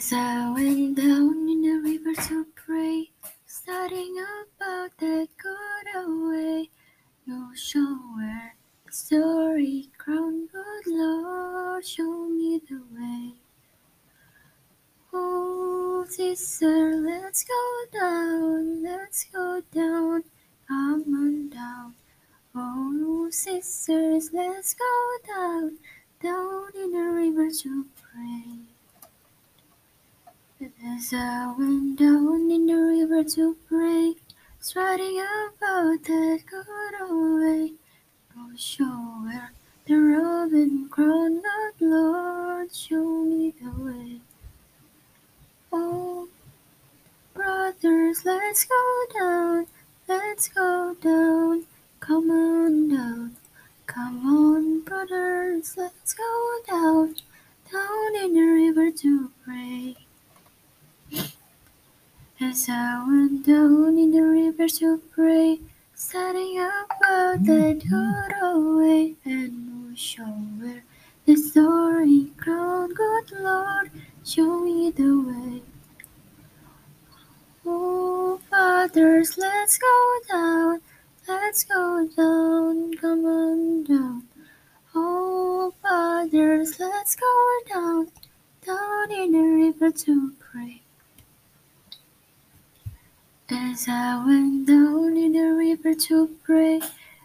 As I went down in the river to pray, studying about that good old way, no show where story crown, good Lord, show me the way. Oh, sister, let's go down, let's go down, come on down. Oh, sisters, let's go down, down in the river to pray. I went down in the river to pray, writing about that good old way, no show where the robin crown, not Lord, show me the way. Oh, brothers, let's go down, let's go down, come on down, come on, brothers, let's go down, down in the river to pray. As I went down in the river to pray, studying about that old way, and show where the story crown, good Lord, show me the way. Oh, fathers, let's go down, let's go down, come on down. Oh, fathers, let's go down, down in the river to pray. As I went down in the river to pray,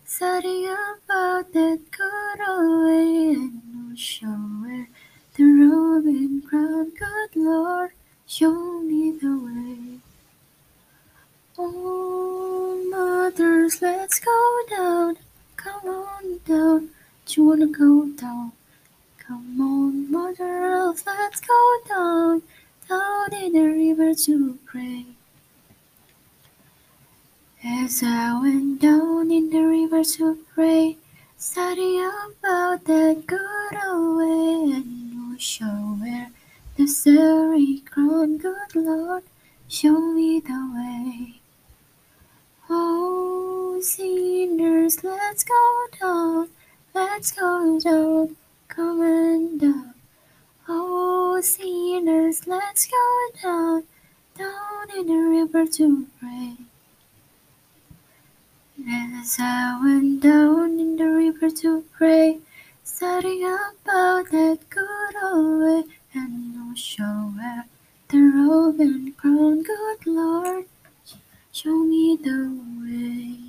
studying about that good old way, and no show where the robin crown, good Lord, show me the way. Oh, mothers, let's go down, come on down. Do you wanna go down? Come on, mothers, let's go down, down in the river to pray. As I went down in the river to pray, studying about that good old way, and no show where the story crown, good Lord, show me the way. Oh, sinners, let's go down, let's go down, come and down. Oh, sinners, let's go down, down in the river to pray. As I went down in the river to pray, studying about that good old way, and no show where the robin crown, good Lord, show me the way.